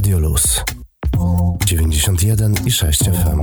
Radio Luz 91 i 6 FM.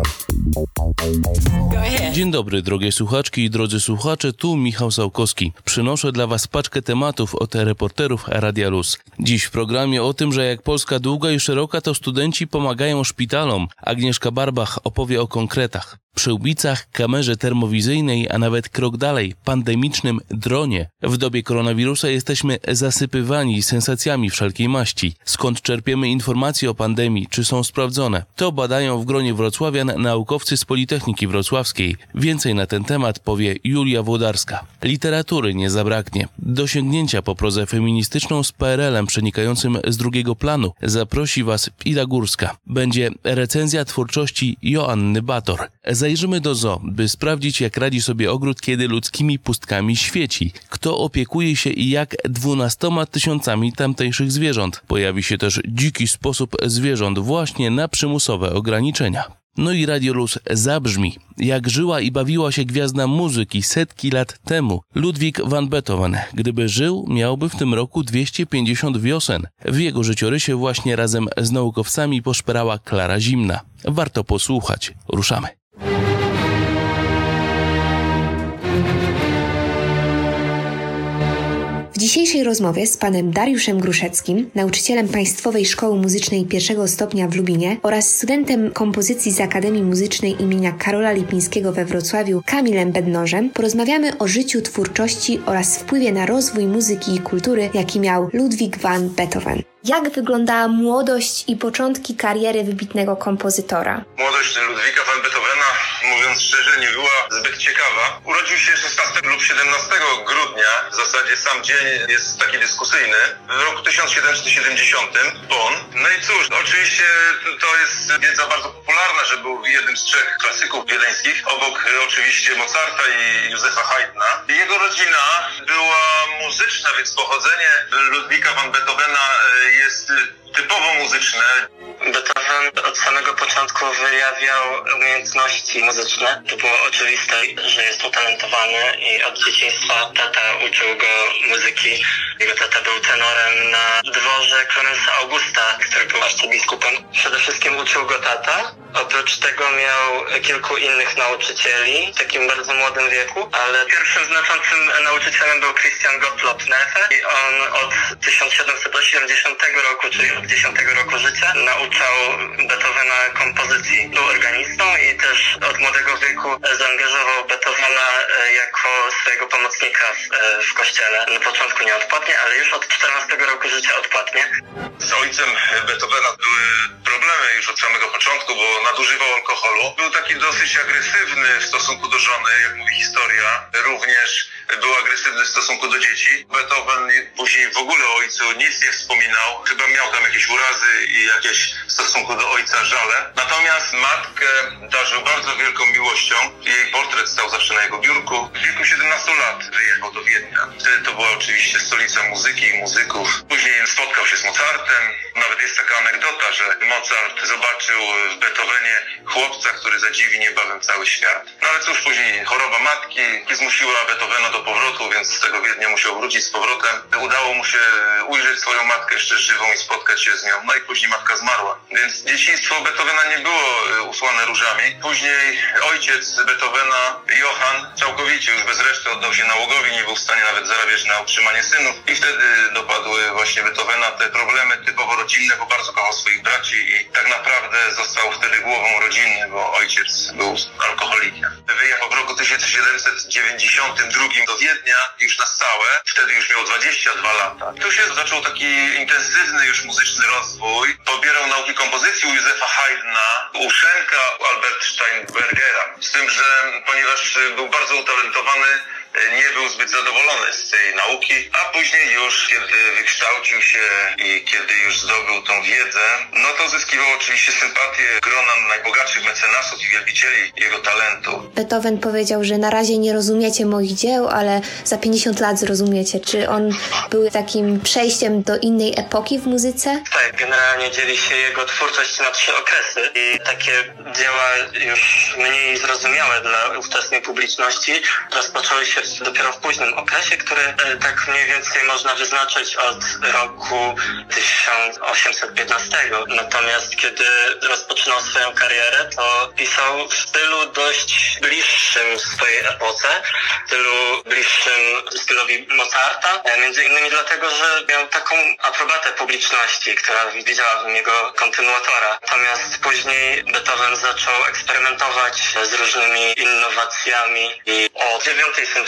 Dzień dobry, drogie słuchaczki i drodzy słuchacze, tu Michał Sałkowski. Przynoszę dla Was paczkę tematów od reporterów Radia Luz. Dziś w programie o tym, że jak Polska długa i szeroka, to studenci pomagają szpitalom. Agnieszka Barbach opowie o konkretach przyłbicach, kamerze termowizyjnej, a nawet krok dalej, pandemicznym dronie. W dobie koronawirusa jesteśmy zasypywani sensacjami wszelkiej maści. Skąd czerpiemy informacje o pandemii? Czy są sprawdzone? To badają w gronie wrocławian naukowcy z Politechniki Wrocławskiej. Więcej na ten temat powie Julia Włodarska. Literatury nie zabraknie. Dosięgnięcia po prozę feministyczną z PRL-em przenikającym z drugiego planu zaprosi Was Ida Górska. Będzie recenzja twórczości Joanny Bator. Zajrzymy do zoo, by sprawdzić, jak radzi sobie ogród, kiedy ludzkimi pustkami świeci. Kto opiekuje się i jak dwunastoma tysiącami tamtejszych zwierząt. Pojawi się też dziki sposób zwierząt właśnie na przymusowe ograniczenia. No i Radio Luz zabrzmi, jak żyła i bawiła się gwiazda muzyki setki lat temu, Ludwik van Beethoven. Gdyby żył, miałby w tym roku 250 wiosen. W jego życiorysie właśnie razem z naukowcami poszperała Klara Zimna. Warto posłuchać. Ruszamy. W dzisiejszej rozmowie z panem Dariuszem Gruszeckim, nauczycielem Państwowej Szkoły Muzycznej pierwszego stopnia w Lubinie oraz studentem kompozycji z Akademii Muzycznej imienia Karola Lipińskiego we Wrocławiu Kamilem Bednożem, porozmawiamy o życiu, twórczości oraz wpływie na rozwój muzyki i kultury, jaki miał Ludwig van Beethoven. Jak wyglądała młodość i początki kariery wybitnego kompozytora? Młodość Ludwika van Beethovena, mówiąc szczerze, nie była zbyt ciekawa. Urodził się 16 lub 17 grudnia, w zasadzie sam dzień jest taki dyskusyjny, w roku 1770 Bonn. No i cóż, oczywiście to jest wiedza bardzo popularna, że był jednym z trzech klasyków wiedeńskich, obok oczywiście Mozarta i Józefa Haydna. Jego rodzina była muzyczna, więc pochodzenie Ludwika van Beethovena e, jest typowo muzyczne. Beethoven od samego początku wyjawiał umiejętności muzyczne. To było oczywiste, że jest utalentowany i od dzieciństwa tata uczył go muzyki. Jego tata był tenorem na dworze Klemensa Augusta, który był arcybiskupem. Przede wszystkim uczył go tata. Oprócz tego miał kilku innych nauczycieli w takim bardzo młodym wieku, ale pierwszym znaczącym nauczycielem był Christian Gottlob Neffe i on od 1780 roku, czyli od 10 roku życia, nauczał Beethovena kompozycji. Był organistą i też od młodego wieku zaangażował Beethovena e, jako swojego pomocnika w, e, kościele. Na początku nie odpłatnie, ale już od 14 roku życia odpłatnie. Z ojcem Beethovena były problemy już od samego początku, bo nadużywał alkoholu. Był taki dosyć agresywny w stosunku do żony, jak mówi historia. Również był agresywny w stosunku do dzieci. Beethoven później w ogóle o ojcu nic nie wspominał. Chyba miał tam jakieś urazy i jakieś w stosunku do ojca żale. Natomiast matkę darzył bardzo wielką miłością. Jej portret stał zawsze na jego biurku. W wieku 17 lat wyjechał do Wiednia. Wtedy to była oczywiście stolica muzyki i muzyków. Później spotkał się z Mozartem. Nawet jest taka anegdota, że Mozart zobaczył w Beethovenie chłopca, który zadziwi niebawem cały świat. No ale cóż, później choroba matki zmusiła Beethovena do powrotu, więc z tego Wiednia musiał wrócić z powrotem. Udało mu się ujrzeć swoją matkę jeszcze żywą i spotkać się z nią. No i później matka zmarła. Więc dzieciństwo Beethovena nie było usłane różami. Później ojciec Beethovena, Johann, całkowicie już bez reszty oddał się nałogowi, nie był w stanie nawet zarabiać na utrzymanie synów. I wtedy dopadły właśnie Beethovena te problemy typowo rodzinne, bo bardzo kochał swoich braci i tak naprawdę został wtedy głową rodziny, bo ojciec był alkoholikiem. Wyjechał w roku 1792 do Wiednia już na stałe. Wtedy już miał 22 lata. Tu się zaczął taki intensywny już muzyczny rozwój. Pobierał nauki kompozycji u Józefa Haydna, u Schenka, u Albert Steinbergera. Z tym, że ponieważ był bardzo utalentowany, nie był zbyt zadowolony z tej nauki, a później już, kiedy wykształcił się i kiedy już zdobył tą wiedzę, no to zyskiwał oczywiście sympatię grona najbogatszych mecenasów i wielbicieli jego talentu. Beethoven powiedział, że na razie nie rozumiecie moich dzieł, ale za 50 lat zrozumiecie. Czy on był takim przejściem do innej epoki w muzyce? Tak, generalnie dzieli się jego twórczość na trzy okresy i takie dzieła już mniej zrozumiałe dla ówczesnej publiczności rozpoczęły się w być dopiero w późnym okresie, który e, tak mniej więcej można wyznaczyć od roku 1815. Natomiast kiedy rozpoczynał swoją karierę, to pisał w stylu dość bliższym swojej epoce, w stylu bliższym stylowi Mozarta, e, między innymi dlatego, że miał taką aprobatę publiczności, która widziała w niego kontynuatora. Natomiast później Beethoven zaczął eksperymentować z różnymi innowacjami i o dziewiątej symfonii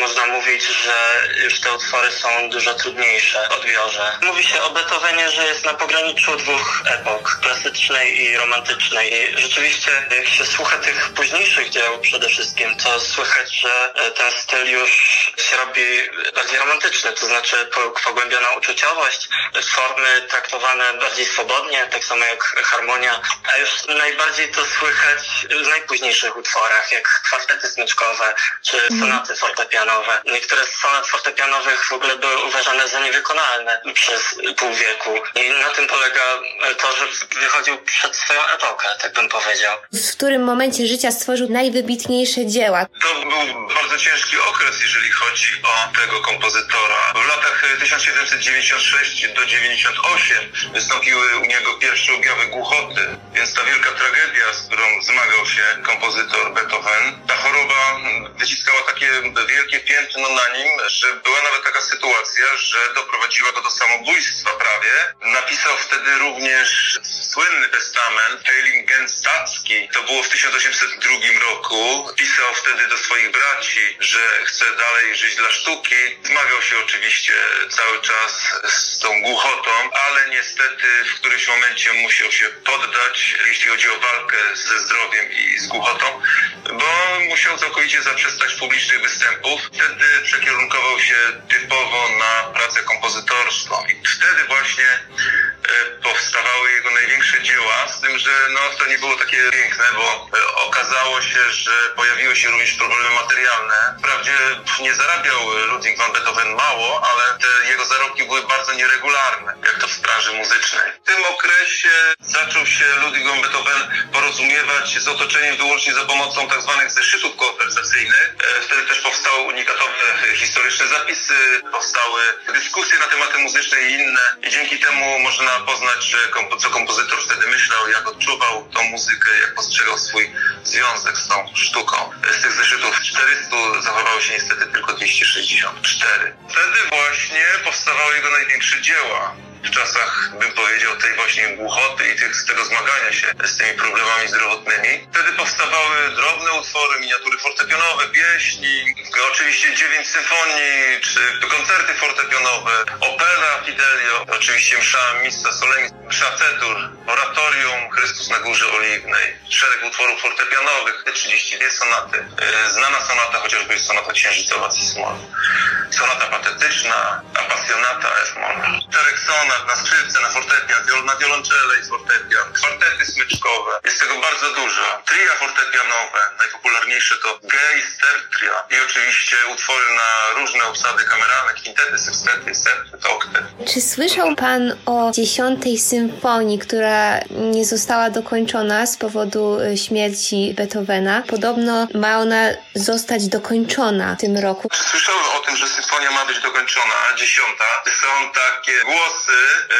można mówić, że już te utwory są dużo trudniejsze w odbiorze. Mówi się o Beethovenie, że jest na pograniczu dwóch epok, klasycznej i romantycznej. I rzeczywiście, jak się słucha tych późniejszych dzieł przede wszystkim, to słychać, że e, ten styl już się robi bardziej romantyczny, to znaczy pogłębiona uczuciowość, formy traktowane bardziej swobodnie, tak samo jak harmonia, a już najbardziej to słychać w najpóźniejszych utworach, jak kwartety smyczkowe czy sonaty fortepianowe. Niektóre z sonat fortepianowych w ogóle były uważane za niewykonalne przez pół wieku i na tym polega to, że wychodził przed swoją epokę, tak bym powiedział. W którym momencie życia stworzył najwybitniejsze dzieła? To był bardzo ciężki okres, jeżeli chodzi o tego kompozytora. W latach 1796 do 98 wystąpiły u niego pierwsze objawy głuchoty, więc ta wielka tragedia, z którą zmagał się kompozytor Beethoven, ta choroba wyciskała takie wielkie piętno na nim, że była nawet taka sytuacja, że doprowadziła go do samobójstwa prawie. Napisał wtedy również słynny testament Heiligenstadzki. To było w 1802 roku. Pisał wtedy do swoich braci, że chce dalej żyć dla sztuki. Zmagał się oczywiście cały czas z tą głuchotą, ale niestety w którymś momencie musiał się poddać, jeśli chodzi o walkę ze zdrowiem i z głuchotą, bo musiał całkowicie zaprzestać publicznych występów. Wtedy przekierunkował się typowo na pracę kompozytorską i wtedy właśnie e, powstawały jego największe dzieła, z tym, że no, to nie było takie piękne, bo e, okazało się, że pojawiły się również problemy materialne. Wprawdzie nie zarabiał Ludwig van Beethoven mało, ale te jego zarobki były bardzo nieregularne, jak to w branży muzycznej. W tym okresie zaczął się Ludwig van Beethoven porozumiewać z otoczeniem wyłącznie za pomocą tak zwanych zeszytów konwersacyjnych. E, wtedy też powstały unikatowe historyczne zapisy, powstały dyskusje na tematy muzyczne i inne. I dzięki temu można poznać, co kompozytor wtedy myślał, jak odczuwał tą muzykę, jak postrzegał swój związek z tą sztuką. Z tych zeszytów 400 zachowało się niestety tylko 264. Wtedy właśnie powstawały jego największe dzieła w czasach, bym powiedział, tej właśnie głuchoty i tych, tego zmagania się z tymi problemami zdrowotnymi. Wtedy powstawały drobne utwory, miniatury fortepianowe, pieśni, oczywiście dziewięć symfonii, czy koncerty fortepianowe, opera Fidelio, oczywiście msza Missa Solemnis, msza Cetur, oratorium Chrystus na Górze Szereg utworów fortepianowych, 32 sonaty, e, znana sonata, chociażby jest sonata księżycowa Cismol, sonata patetyczna, apasjonata F-moll, czterech sonat na skrzypce, na fortepian, na wiolonczele i fortepian, kwartety smyczkowe, jest tego bardzo dużo, tria fortepianowe, najpopularniejsze to G i i oczywiście utwory na różne obsady kameralne, kwintety, sekstety, septet, oktet. Czy słyszał Pan o dziesiątej symfonii, która nie została dokończona z powodu y, śmierci Beethovena? Podobno ma ona zostać dokończona w tym roku. Słyszałem o tym, że symfonia ma być dokończona, dziesiąta. Są takie głosy,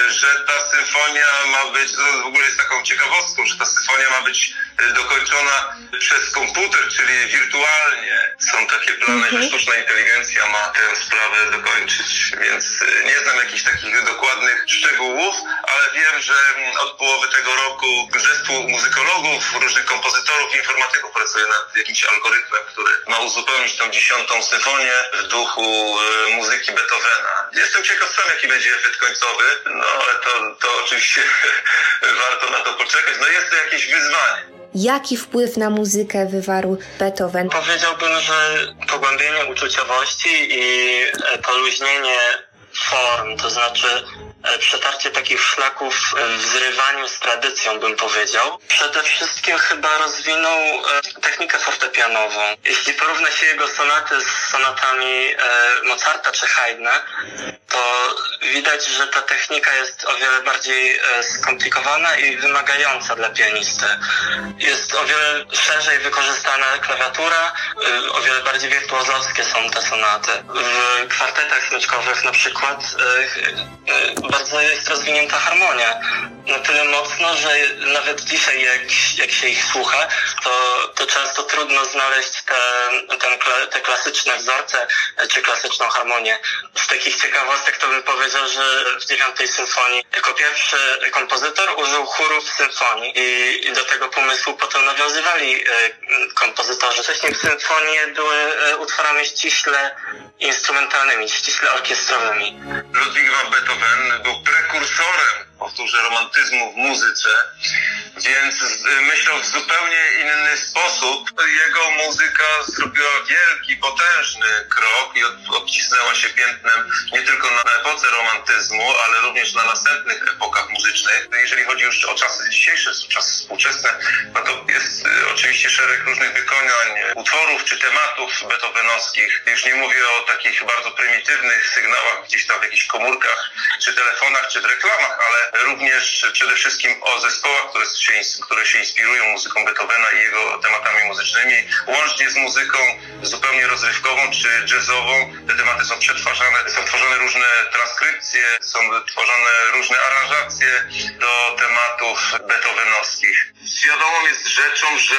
że ta symfonia ma być, to w ogóle jest taką ciekawostką, że ta symfonia ma być dokończona przez komputer, czyli wirtualnie. Są takie plany, że sztuczna inteligencja ma tę sprawę dokończyć, więc nie znam jakichś takich dokładnych szczegółów, ale wiem, że od połowy tego roku zespół muzykologów, różnych kompozytorów i informatyków pracuje nad jakimś algorytmem, który ma uzupełnić tą dziesiątą symfonię w duchu e, muzyki Beethovena. Jestem ciekaw sam, jaki będzie efekt końcowy, no ale to, to oczywiście warto na to poczekać. No jest to jakieś wyzwanie. Jaki wpływ na muzykę wywarł Beethoven? Powiedziałbym, że pogłębienie uczuciowości i poluźnienie form, to znaczy e, przetarcie takich szlaków w zrywaniu z tradycją, bym powiedział. Przede wszystkim chyba rozwinął e, technikę fortepianową. Jeśli porówna się jego sonaty z sonatami Mozarta czy Haydna, to widać, że ta technika jest o wiele bardziej skomplikowana i wymagająca dla pianisty. Jest o wiele szerzej wykorzystana klawiatura, o wiele bardziej wirtuozowskie są te sonaty. W kwartetach smyczkowych na przykład e, e, bardzo jest rozwinięta harmonia. Na tyle mocno, że nawet dzisiaj jak, jak się ich słucha, to, to często trudno znaleźć te, ten, te klasyczne wzorce e, czy klasyczną harmonię. Z takich ciekawostek to bym powiedział, że w dziewiątej symfonii jako pierwszy kompozytor użył chórów symfonii i, i do tego pomysłu potem nawiązywali kompozytorzy. Wcześniej symfonie były utworami ściśle instrumentalnymi, ściśle orkiestrowymi. Ludwig van Beethoven był prekursorem powtórzę, romantyzmu w muzyce, więc myślał w zupełnie inny sposób. Jego muzyka zrobiła wielki, potężny krok i odcisnęła się piętnem nie tylko na epoce romantyzmu, ale również na następnych epokach muzycznych. Jeżeli chodzi już o czasy dzisiejsze, czasy współczesne, no to jest y, oczywiście szereg różnych wykonań, utworów czy tematów beethovenowskich. Już nie mówię o takich bardzo prymitywnych sygnałach gdzieś tam w jakichś komórkach, czy telefonach, czy w reklamach, ale również przede wszystkim o zespołach, które się, które się inspirują muzyką Beethovena i jego tematami muzycznymi, łącznie z muzyką zupełnie rozrywkową czy jazzową. Te tematy są przetwarzane, są tworzone różne transkrypcje, są tworzone różne aranżacje do tematów beethovenowskich. Wiadomą jest rzeczą, że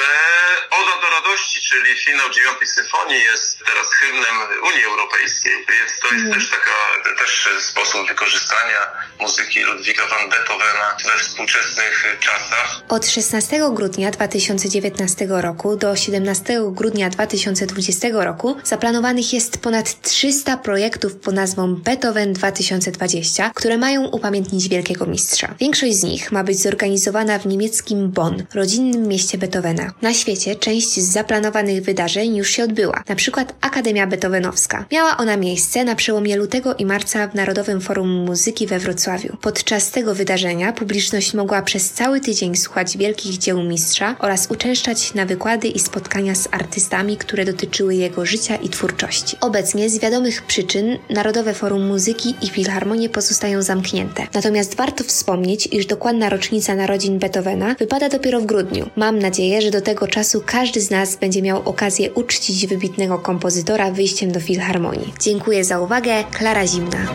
Oda do radości, czyli finał dziewiątej symfonii jest teraz hymnem Unii Europejskiej, więc to jest mm. też taka, też sposób wykorzystania muzyki Ludwika van Beethovena we współczesnych czasach. Od 16 grudnia 2019 roku do 17 grudnia 2020 roku zaplanowanych jest ponad 300 projektów pod nazwą Beethoven 2020, które mają upamiętnić wielkiego mistrza. Większość z nich ma być zorganizowana w niemieckim Bonn, rodzinnym mieście Beethovena. Na świecie część z zaplanowanych wydarzeń już się odbyła, na przykład Akademia Beethovenowska. Miała ona miejsce na przełomie lutego i marca w Narodowym Forum Muzyki we Wrocławiu. Podczas tego wydarzenia publiczność mogła przez cały tydzień słuchać wielkich dzieł mistrza oraz uczęszczać na wykłady i spotkania z artystami, które dotyczyły jego życia i twórczości. Obecnie z wiadomych przyczyn Narodowe Forum Muzyki i Filharmonie pozostają zamknięte. Natomiast warto wspomnieć, iż dokładna rocznica narodzin Beethovena wypada dopiero w grudniu. Mam nadzieję, że do tego czasu każdy z nas będzie miał okazję uczcić wybitnego kompozytora wyjściem do Filharmonii. Dziękuję za uwagę, Klara Zimna.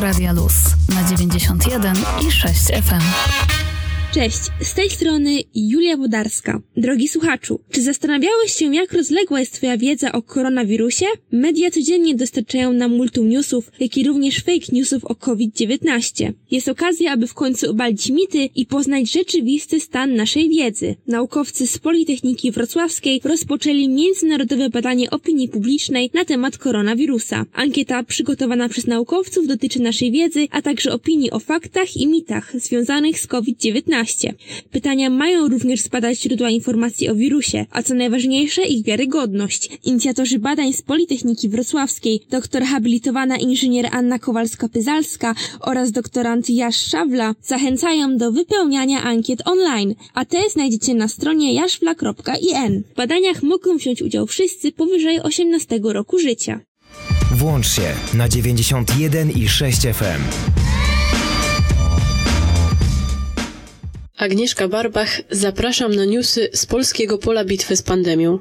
Radia Luz na 91 i 6 FM. Cześć, z tej strony Julia Wodarska. Drogi słuchaczu, czy zastanawiałeś się, jak rozległa jest Twoja wiedza o koronawirusie? Media codziennie dostarczają nam multum newsów, jak i również fake newsów o COVID-19. Jest okazja, aby w końcu obalić mity i poznać rzeczywisty stan naszej wiedzy. Naukowcy z Politechniki Wrocławskiej rozpoczęli międzynarodowe badanie opinii publicznej na temat koronawirusa. Ankieta przygotowana przez naukowców dotyczy naszej wiedzy, a także opinii o faktach i mitach związanych z COVID-19. Pytania mają również spadać źródła informacji o wirusie, a co najważniejsze ich wiarygodność. Inicjatorzy badań z Politechniki Wrocławskiej, doktor habilitowana inżynier Anna Kowalska-Pyzalska oraz doktorant Jasz Szawla zachęcają do wypełniania ankiet online, a te znajdziecie na stronie jaszwla.in. W badaniach mogą wziąć udział wszyscy powyżej 18 roku życia. Włącz się na 91 i 6 FM. Agnieszka Barbach, zapraszam na newsy z polskiego pola bitwy z pandemią.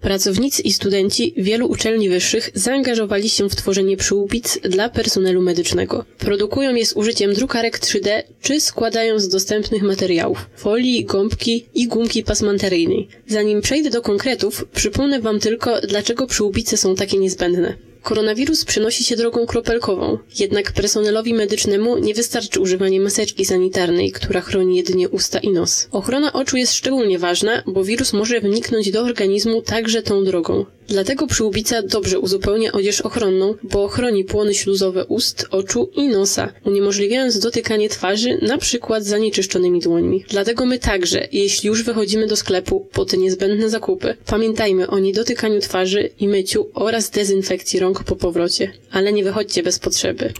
Pracownicy i studenci wielu uczelni wyższych zaangażowali się w tworzenie przyłbic dla personelu medycznego. Produkują je z użyciem drukarek 3D czy składają z dostępnych materiałów folii, gąbki i gumki pasmanteryjnej. Zanim przejdę do konkretów, przypomnę Wam tylko, dlaczego przyłbice są takie niezbędne. Koronawirus przenosi się drogą kropelkową, jednak personelowi medycznemu nie wystarczy używanie maseczki sanitarnej, która chroni jedynie usta i nos. Ochrona oczu jest szczególnie ważna, bo wirus może wniknąć do organizmu także tą drogą. Dlatego przyłbica dobrze uzupełnia odzież ochronną, bo chroni płony śluzowe ust, oczu i nosa, uniemożliwiając dotykanie twarzy, na przykład zanieczyszczonymi dłońmi. Dlatego my także, jeśli już wychodzimy do sklepu po te niezbędne zakupy, pamiętajmy o niedotykaniu twarzy i myciu oraz dezynfekcji rąk po powrocie. Ale nie wychodźcie bez potrzeby.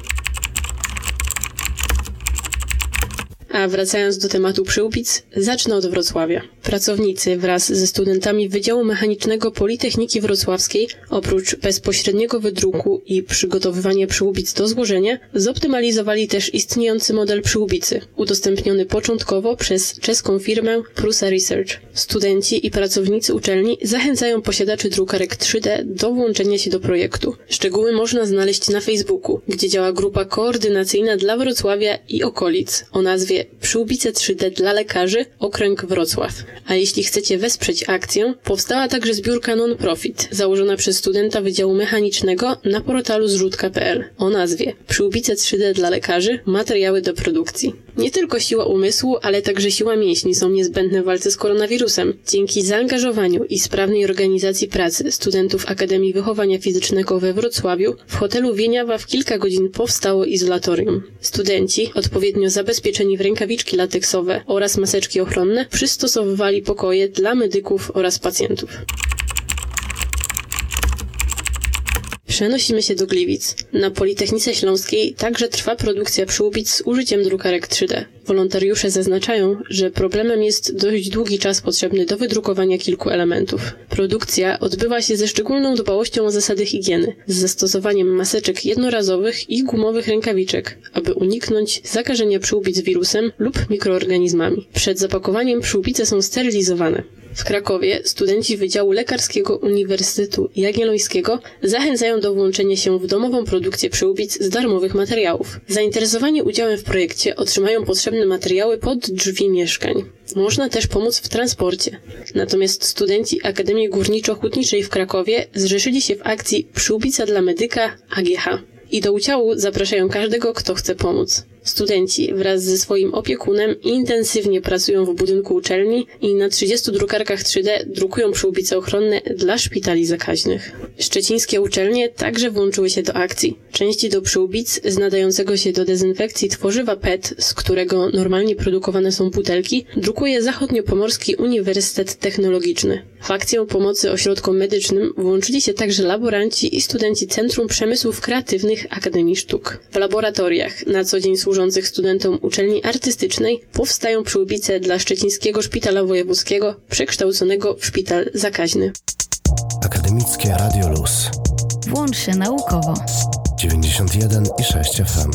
A wracając do tematu przyłbic, zacznę od Wrocławia. Pracownicy wraz ze studentami Wydziału Mechanicznego Politechniki Wrocławskiej, oprócz bezpośredniego wydruku i przygotowywania przyłbic do złożenia, zoptymalizowali też istniejący model przyłbicy, udostępniony początkowo przez czeską firmę Prusa Research. Studenci i pracownicy uczelni zachęcają posiadaczy drukarek 3D do włączenia się do projektu. Szczegóły można znaleźć na Facebooku, gdzie działa grupa koordynacyjna dla Wrocławia i okolic o nazwie Przyłbice 3D dla lekarzy Okręg Wrocław. A jeśli chcecie wesprzeć akcję, powstała także zbiórka non-profit, założona przez studenta Wydziału Mechanicznego na portalu zrzutka.pl o nazwie Przyłbice 3D dla lekarzy materiały do produkcji. Nie tylko siła umysłu, ale także siła mięśni są niezbędne w walce z koronawirusem. Dzięki zaangażowaniu i sprawnej organizacji pracy studentów Akademii Wychowania Fizycznego we Wrocławiu w hotelu Wieniawa w kilka godzin powstało izolatorium. Studenci, odpowiednio zabezpieczeni w rękawiczki lateksowe oraz maseczki ochronne, przystosowywali pokoje dla medyków oraz pacjentów. Przenosimy się do Gliwic. Na Politechnice Śląskiej także trwa produkcja przyłbic z użyciem drukarek 3D. Wolontariusze zaznaczają, że problemem jest dość długi czas potrzebny do wydrukowania kilku elementów. Produkcja odbywa się ze szczególną dbałością o zasady higieny, z zastosowaniem maseczek jednorazowych i gumowych rękawiczek, aby uniknąć zakażenia przyłbic wirusem lub mikroorganizmami. Przed zapakowaniem przyłbice są sterylizowane. W Krakowie studenci Wydziału Lekarskiego Uniwersytetu Jagiellońskiego zachęcają do włączenia się w domową produkcję przyłbic z darmowych materiałów. Zainteresowani udziałem w projekcie otrzymają potrzebne materiały pod drzwi mieszkań. Można też pomóc w transporcie. Natomiast studenci Akademii Górniczo-Hutniczej w Krakowie zrzeszyli się w akcji Przyłbica dla medyka AGH i do udziału zapraszają każdego, kto chce pomóc. Studenci wraz ze swoim opiekunem intensywnie pracują w budynku uczelni i na 30 drukarkach 3D drukują przyłbice ochronne dla szpitali zakaźnych. Szczecińskie uczelnie także włączyły się do akcji. Części do przyłbic z nadającego się do dezynfekcji tworzywa PET, z którego normalnie produkowane są butelki, drukuje Zachodniopomorski Uniwersytet Technologiczny. W akcję pomocy ośrodkom medycznym włączyli się także laboranci i studenci Centrum Przemysłów Kreatywnych Akademii Sztuk. W laboratoriach na co dzień służących studentom uczelni artystycznej powstają przyłbice dla Szczecińskiego Szpitala Wojewódzkiego przekształconego w szpital zakaźny. Akademickie Radio Luz. Włącz się naukowo. 91 i 6 FM.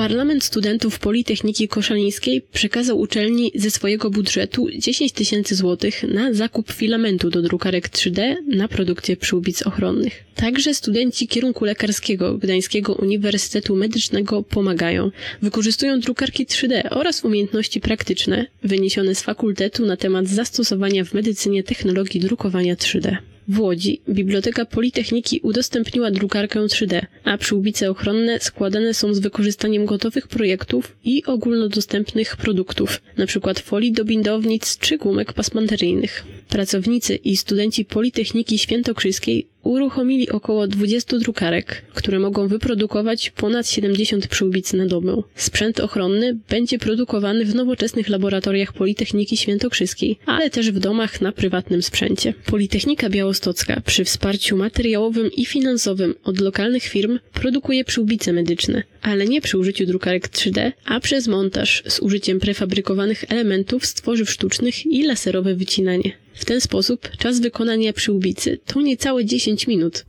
Parlament Studentów Politechniki Koszalińskiej przekazał uczelni ze swojego budżetu 10 tysięcy złotych na zakup filamentu do drukarek 3D na produkcję przyłbic ochronnych. Także studenci kierunku lekarskiego Gdańskiego Uniwersytetu Medycznego pomagają. Wykorzystują drukarki 3D oraz umiejętności praktyczne wyniesione z fakultetu na temat zastosowania w medycynie technologii drukowania 3D. W Łodzi Biblioteka Politechniki udostępniła drukarkę 3D, a przyłbice ochronne składane są z wykorzystaniem gotowych projektów i ogólnodostępnych produktów, np. folii do bindownic czy gumek pasmanteryjnych. Pracownicy i studenci Politechniki Świętokrzyskiej uruchomili około 20 drukarek, które mogą wyprodukować ponad 70 przyłbic na dobę. Sprzęt ochronny będzie produkowany w nowoczesnych laboratoriach Politechniki Świętokrzyskiej, ale też w domach na prywatnym sprzęcie. Politechnika Białostocka przy wsparciu materiałowym i finansowym od lokalnych firm produkuje przyłbice medyczne, ale nie przy użyciu drukarek 3D, a przez montaż z użyciem prefabrykowanych elementów z tworzyw sztucznych i laserowe wycinanie. W ten sposób czas wykonania przyłbicy to niecałe 10 minut.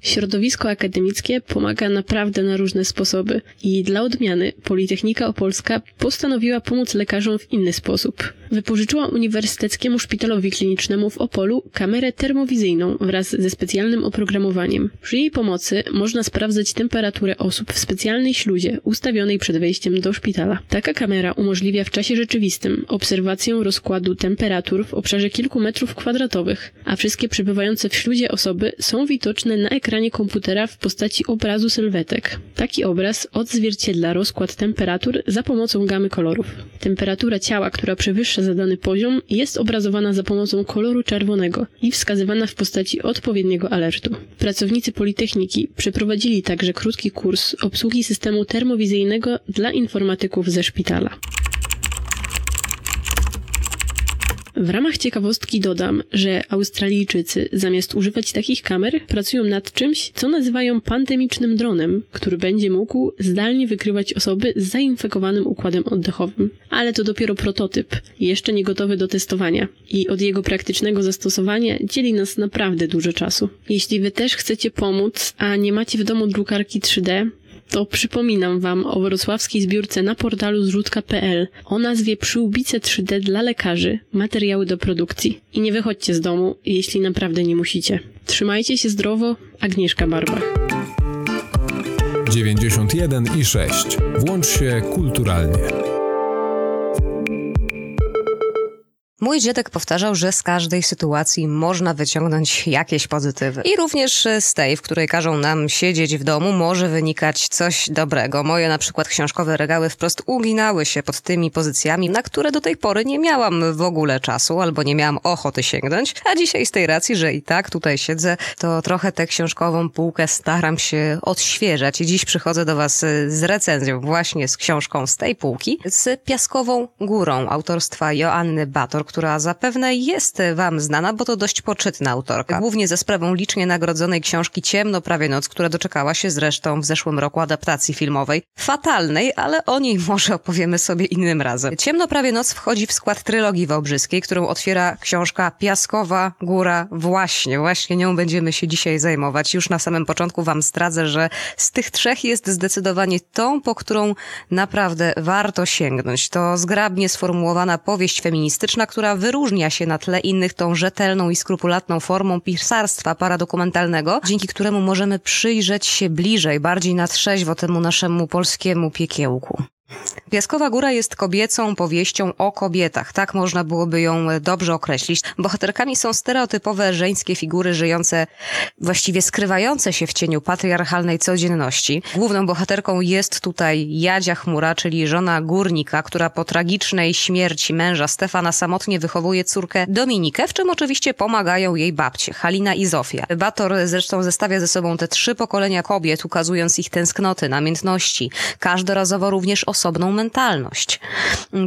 Środowisko akademickie pomaga naprawdę na różne sposoby i dla odmiany Politechnika Opolska postanowiła pomóc lekarzom w inny sposób. Wypożyczyła Uniwersyteckiemu Szpitalowi Klinicznemu w Opolu kamerę termowizyjną wraz ze specjalnym oprogramowaniem. Przy jej pomocy można sprawdzać temperaturę osób w specjalnej śluzie ustawionej przed wejściem do szpitala. Taka kamera umożliwia w czasie rzeczywistym obserwację rozkładu temperatur w obszarze kilku metrów kwadratowych, a wszystkie przebywające w śluzie osoby są widoczne na ekranie komputera w postaci obrazu sylwetek. Taki obraz odzwierciedla rozkład temperatur za pomocą gamy kolorów. Temperatura ciała, która przewyższa zadany poziom, jest obrazowana za pomocą koloru czerwonego i wskazywana w postaci odpowiedniego alertu. Pracownicy Politechniki przeprowadzili także krótki kurs obsługi systemu termowizyjnego dla informatyków ze szpitala. W ramach ciekawostki dodam, że Australijczycy zamiast używać takich kamer pracują nad czymś, co nazywają pandemicznym dronem, który będzie mógł zdalnie wykrywać osoby z zainfekowanym układem oddechowym. Ale to dopiero prototyp, jeszcze nie gotowy do testowania i od jego praktycznego zastosowania dzieli nas naprawdę dużo czasu. Jeśli wy też chcecie pomóc, a nie macie w domu drukarki 3D, to przypominam Wam o wrocławskiej zbiórce na portalu zrzutka.pl o nazwie Przyłbice 3D dla lekarzy, materiały do produkcji. I nie wychodźcie z domu, jeśli naprawdę nie musicie. Trzymajcie się zdrowo, Agnieszka Barbach. 91 i 6. Włącz się kulturalnie. Mój dziadek powtarzał, że z każdej sytuacji można wyciągnąć jakieś pozytywy. I również z tej, w której każą nam siedzieć w domu, może wynikać coś dobrego. Moje na przykład książkowe regały wprost uginały się pod tymi pozycjami, na które do tej pory nie miałam w ogóle czasu albo nie miałam ochoty sięgnąć. A dzisiaj z tej racji, że i tak tutaj siedzę, to trochę tę książkową półkę staram się odświeżać. I dziś przychodzę do Was z recenzją właśnie z książką z tej półki, z Piaskową Górą autorstwa Joanny Bator, która zapewne jest Wam znana, bo to dość poczytna autorka. Głównie ze sprawą licznie nagrodzonej książki Ciemno prawie noc, która doczekała się zresztą w zeszłym roku adaptacji filmowej. Fatalnej, ale o niej może opowiemy sobie innym razem. Ciemno prawie noc wchodzi w skład trylogii wałbrzyskiej, którą otwiera książka Piaskowa Góra. Właśnie, właśnie nią będziemy się dzisiaj zajmować. Już na samym początku Wam zdradzę, że z tych trzech jest zdecydowanie tą, po którą naprawdę warto sięgnąć. To zgrabnie sformułowana powieść feministyczna, która wyróżnia się na tle innych tą rzetelną i skrupulatną formą pisarstwa paradokumentalnego, dzięki któremu możemy przyjrzeć się bliżej, bardziej na trzeźwo temu naszemu polskiemu piekiełku. Piaskowa Góra jest kobiecą powieścią o kobietach. Tak można byłoby ją dobrze określić. Bohaterkami są stereotypowe żeńskie figury żyjące, właściwie skrywające się w cieniu patriarchalnej codzienności. Główną bohaterką jest tutaj Jadzia Chmura, czyli żona górnika, która po tragicznej śmierci męża Stefana samotnie wychowuje córkę Dominikę, w czym oczywiście pomagają jej babcie, Halina i Zofia. Bator zresztą zestawia ze sobą te trzy pokolenia kobiet, ukazując ich tęsknoty, namiętności. Każdorazowo również o osobną mentalność.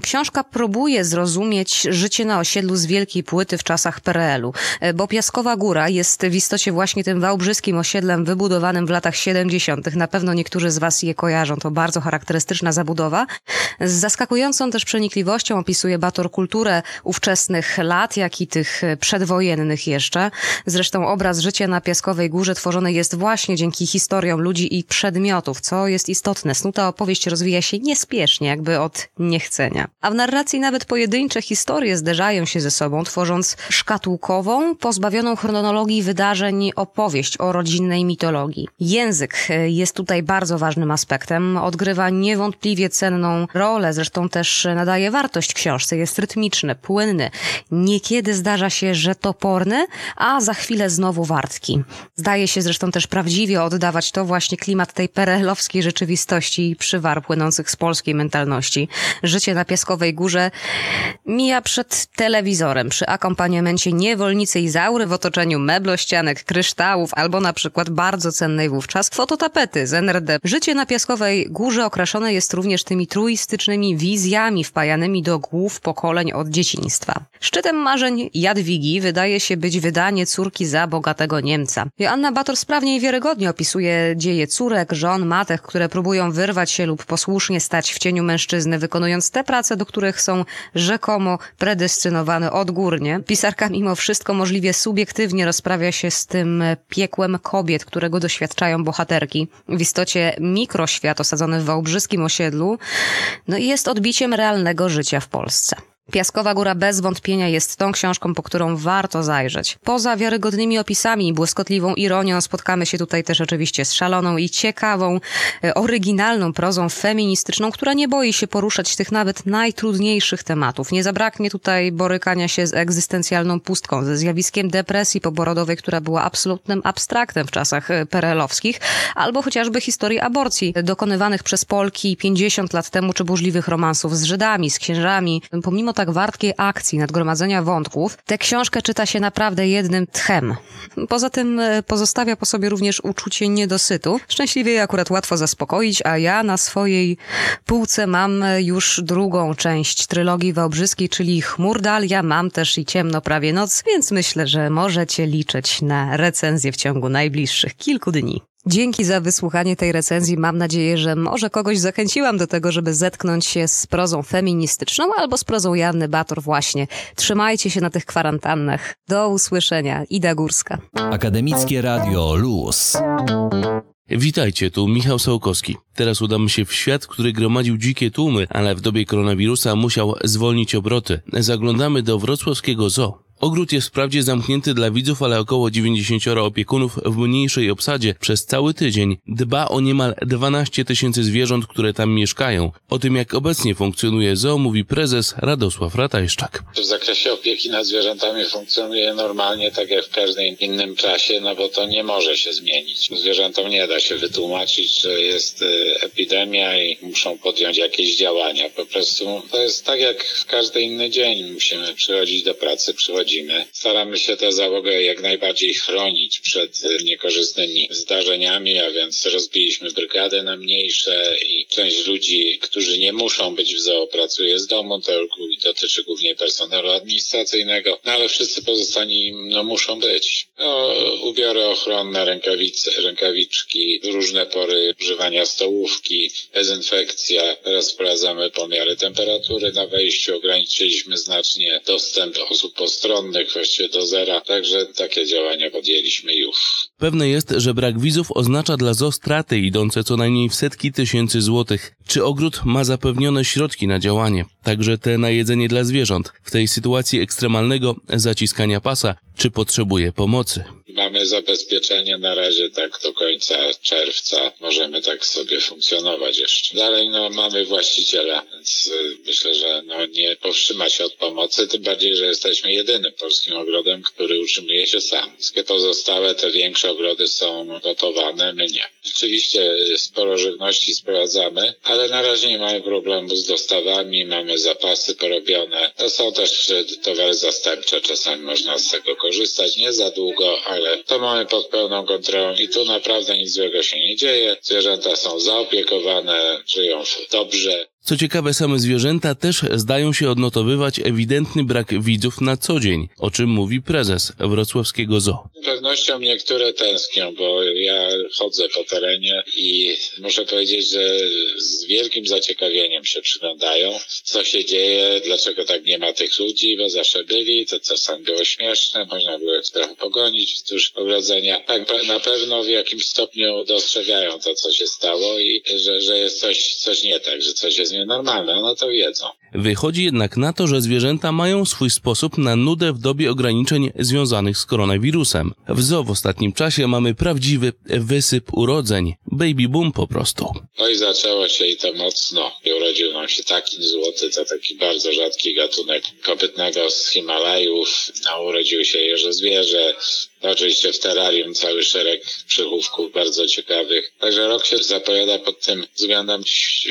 Książka próbuje zrozumieć życie na osiedlu z wielkiej płyty w czasach PRL-u, bo Piaskowa Góra jest w istocie właśnie tym wałbrzyskim osiedlem wybudowanym w latach 70. Na pewno niektórzy z Was je kojarzą, to bardzo charakterystyczna zabudowa. Z zaskakującą też przenikliwością opisuje Bator kulturę ówczesnych lat, jak i tych przedwojennych jeszcze. Zresztą obraz życia na Piaskowej Górze tworzony jest właśnie dzięki historiom ludzi i przedmiotów, co jest istotne. Snuta opowieść rozwija się nie niespiesznie, jakby od niechcenia. A w narracji nawet pojedyncze historie zderzają się ze sobą, tworząc szkatułkową, pozbawioną chronologii wydarzeń opowieść o rodzinnej mitologii. Język e, jest tutaj bardzo ważnym aspektem, odgrywa niewątpliwie cenną rolę, zresztą też nadaje wartość książce, jest rytmiczny, płynny. Niekiedy zdarza się, że toporny, a za chwilę znowu wartki. Zdaje się zresztą też prawdziwie oddawać to właśnie klimat tej perelowskiej rzeczywistości i przywar płynących z Polski polskiej mentalności. Życie na Piaskowej Górze mija przed telewizorem, przy akompaniamencie niewolnicy Izaury w otoczeniu meblościanek, kryształów albo na przykład bardzo cennej wówczas fototapety z NRD. Życie na Piaskowej Górze okraszone jest również tymi truistycznymi wizjami wpajanymi do głów pokoleń od dzieciństwa. Szczytem marzeń Jadwigi wydaje się być wydanie córki za bogatego Niemca. Joanna Bator sprawnie i wiarygodnie opisuje dzieje córek, żon, matek, które próbują wyrwać się lub posłusznie stać w cieniu mężczyzny, wykonując te prace, do których są rzekomo predestynowane odgórnie. Pisarka mimo wszystko możliwie subiektywnie rozprawia się z tym piekłem kobiet, którego doświadczają bohaterki. W istocie mikroświat osadzony w wałbrzyskim osiedlu no i jest odbiciem realnego życia w Polsce. Piaskowa Góra bez wątpienia jest tą książką, po którą warto zajrzeć. Poza wiarygodnymi opisami i błyskotliwą ironią spotkamy się tutaj też oczywiście z szaloną i ciekawą, e, oryginalną prozą feministyczną, która nie boi się poruszać tych nawet najtrudniejszych tematów. Nie zabraknie tutaj borykania się z egzystencjalną pustką, ze zjawiskiem depresji poborodowej, która była absolutnym abstraktem w czasach e, perelowskich, albo chociażby historii aborcji dokonywanych przez Polki 50 lat temu, czy burzliwych romansów z Żydami, z księżami. Pomimo tak wartkiej akcji, nadgromadzenia wątków, tę książkę czyta się naprawdę jednym tchem. Poza tym e, pozostawia po sobie również uczucie niedosytu. Szczęśliwie je akurat łatwo zaspokoić, a ja na swojej półce mam już drugą część trylogii Wałbrzyskiej, czyli Chmurdalia, mam też i Ciemno prawie noc, więc myślę, że możecie liczyć na recenzję w ciągu najbliższych kilku dni. Dzięki za wysłuchanie tej recenzji. Mam nadzieję, że może kogoś zachęciłam do tego, żeby zetknąć się z prozą feministyczną albo z prozą Janny Bator właśnie. Trzymajcie się na tych kwarantannach. Do usłyszenia. Ida Górska. Akademickie Radio LUS. Witajcie, tu Michał Sałkowski. Teraz udamy się w świat, który gromadził dzikie tłumy, ale w dobie koronawirusa musiał zwolnić obroty. Zaglądamy do wrocławskiego zoo. Ogród jest wprawdzie zamknięty dla widzów, ale około 90 opiekunów w mniejszej obsadzie przez cały tydzień dba o niemal 12 tysięcy zwierząt, które tam mieszkają. O tym, jak obecnie funkcjonuje zoo, mówi prezes Radosław Ratajszczak. W zakresie opieki nad zwierzętami funkcjonuje normalnie, tak jak w każdym innym czasie, no bo to nie może się zmienić. Zwierzętom nie da się wytłumaczyć, że jest y, epidemia i muszą podjąć jakieś działania. Po prostu to jest tak jak w każdy inny dzień. Musimy przychodzić do pracy, przychodzić Staramy się tę załogę jak najbardziej chronić przed niekorzystnymi zdarzeniami, a więc rozbiliśmy brygadę na mniejsze i część ludzi, którzy nie muszą być w zoo, pracuje z domu, to dotyczy głównie personelu administracyjnego, no ale wszyscy pozostani no, muszą być. No, ubiory ochronne, rękawice, rękawiczki, różne pory używania stołówki, dezynfekcja. Teraz wprowadzamy pomiary temperatury na wejściu, ograniczyliśmy znacznie dostęp osób postronnych właściwie do zera, także takie działania podjęliśmy już. Pewne jest, że brak wizów oznacza dla ZO straty idące co najmniej w setki tysięcy złotych. Czy ogród ma zapewnione środki na działanie? Także te na jedzenie dla zwierząt. W tej sytuacji ekstremalnego zaciskania pasa, czy potrzebuje pomocy? Mamy zabezpieczenie na razie tak do końca czerwca. Możemy tak sobie funkcjonować jeszcze. Dalej no, mamy właściciela, więc y, myślę, że no, nie powstrzyma się od pomocy, tym bardziej, że jesteśmy jedynym polskim ogrodem, który utrzymuje się sam. Wszystkie pozostałe, te większe ogrody są gotowane, my nie. Rzeczywiście sporo żywności sprowadzamy, ale na razie nie mamy problemu z dostawami, mamy zapasy porobione. To są też towary zastępcze, czasami można z tego korzystać, nie za długo, ale to mamy pod pełną kontrolą i tu naprawdę nic złego się nie dzieje. Zwierzęta są zaopiekowane, żyją dobrze. Co ciekawe, same zwierzęta też zdają się odnotowywać ewidentny brak widzów na co dzień, o czym mówi prezes wrocławskiego zoo. Z pewnością niektóre tęsknią, bo ja chodzę po terenie i muszę powiedzieć, że z wielkim zaciekawieniem się przyglądają, co się dzieje, dlaczego tak nie ma tych ludzi, bo zawsze byli, to czasami było śmieszne, można było ich trochę pogonić wzdłuż ogrodzenia. Tak, na pewno w jakimś stopniu dostrzegają to, co się stało i że, że jest coś, coś nie tak, że coś jest nienormalne, no to wiedzą. Wychodzi jednak na to, że zwierzęta mają swój sposób na nudę w dobie ograniczeń związanych z koronawirusem. W zoo w ostatnim czasie mamy prawdziwy wysyp urodzeń. Baby boom po prostu. No i zaczęło się i to mocno. I urodził nam się taki złoty, to taki bardzo rzadki gatunek kopytnego z Himalajów. No, urodził się jeżozwierzę, Oczywiście w terrarium cały szereg przychówków bardzo ciekawych. Także rok się zapowiada pod tym względem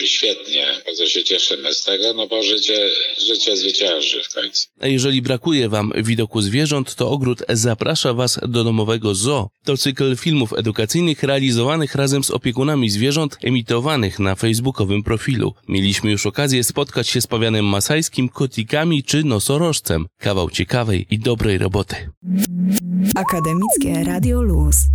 świetnie. Bardzo się cieszymy z tego, no bo życie, życie zwycięży w końcu. A jeżeli brakuje Wam widoku zwierząt, to Ogród zaprasza Was do domowego zoo. To cykl filmów edukacyjnych realizowanych razem z opiekunami zwierząt emitowanych na facebookowym profilu. Mieliśmy już okazję spotkać się z pawianem masajskim, kotikami czy nosorożcem. Kawał ciekawej i dobrej roboty. Akademickie Radio Luz.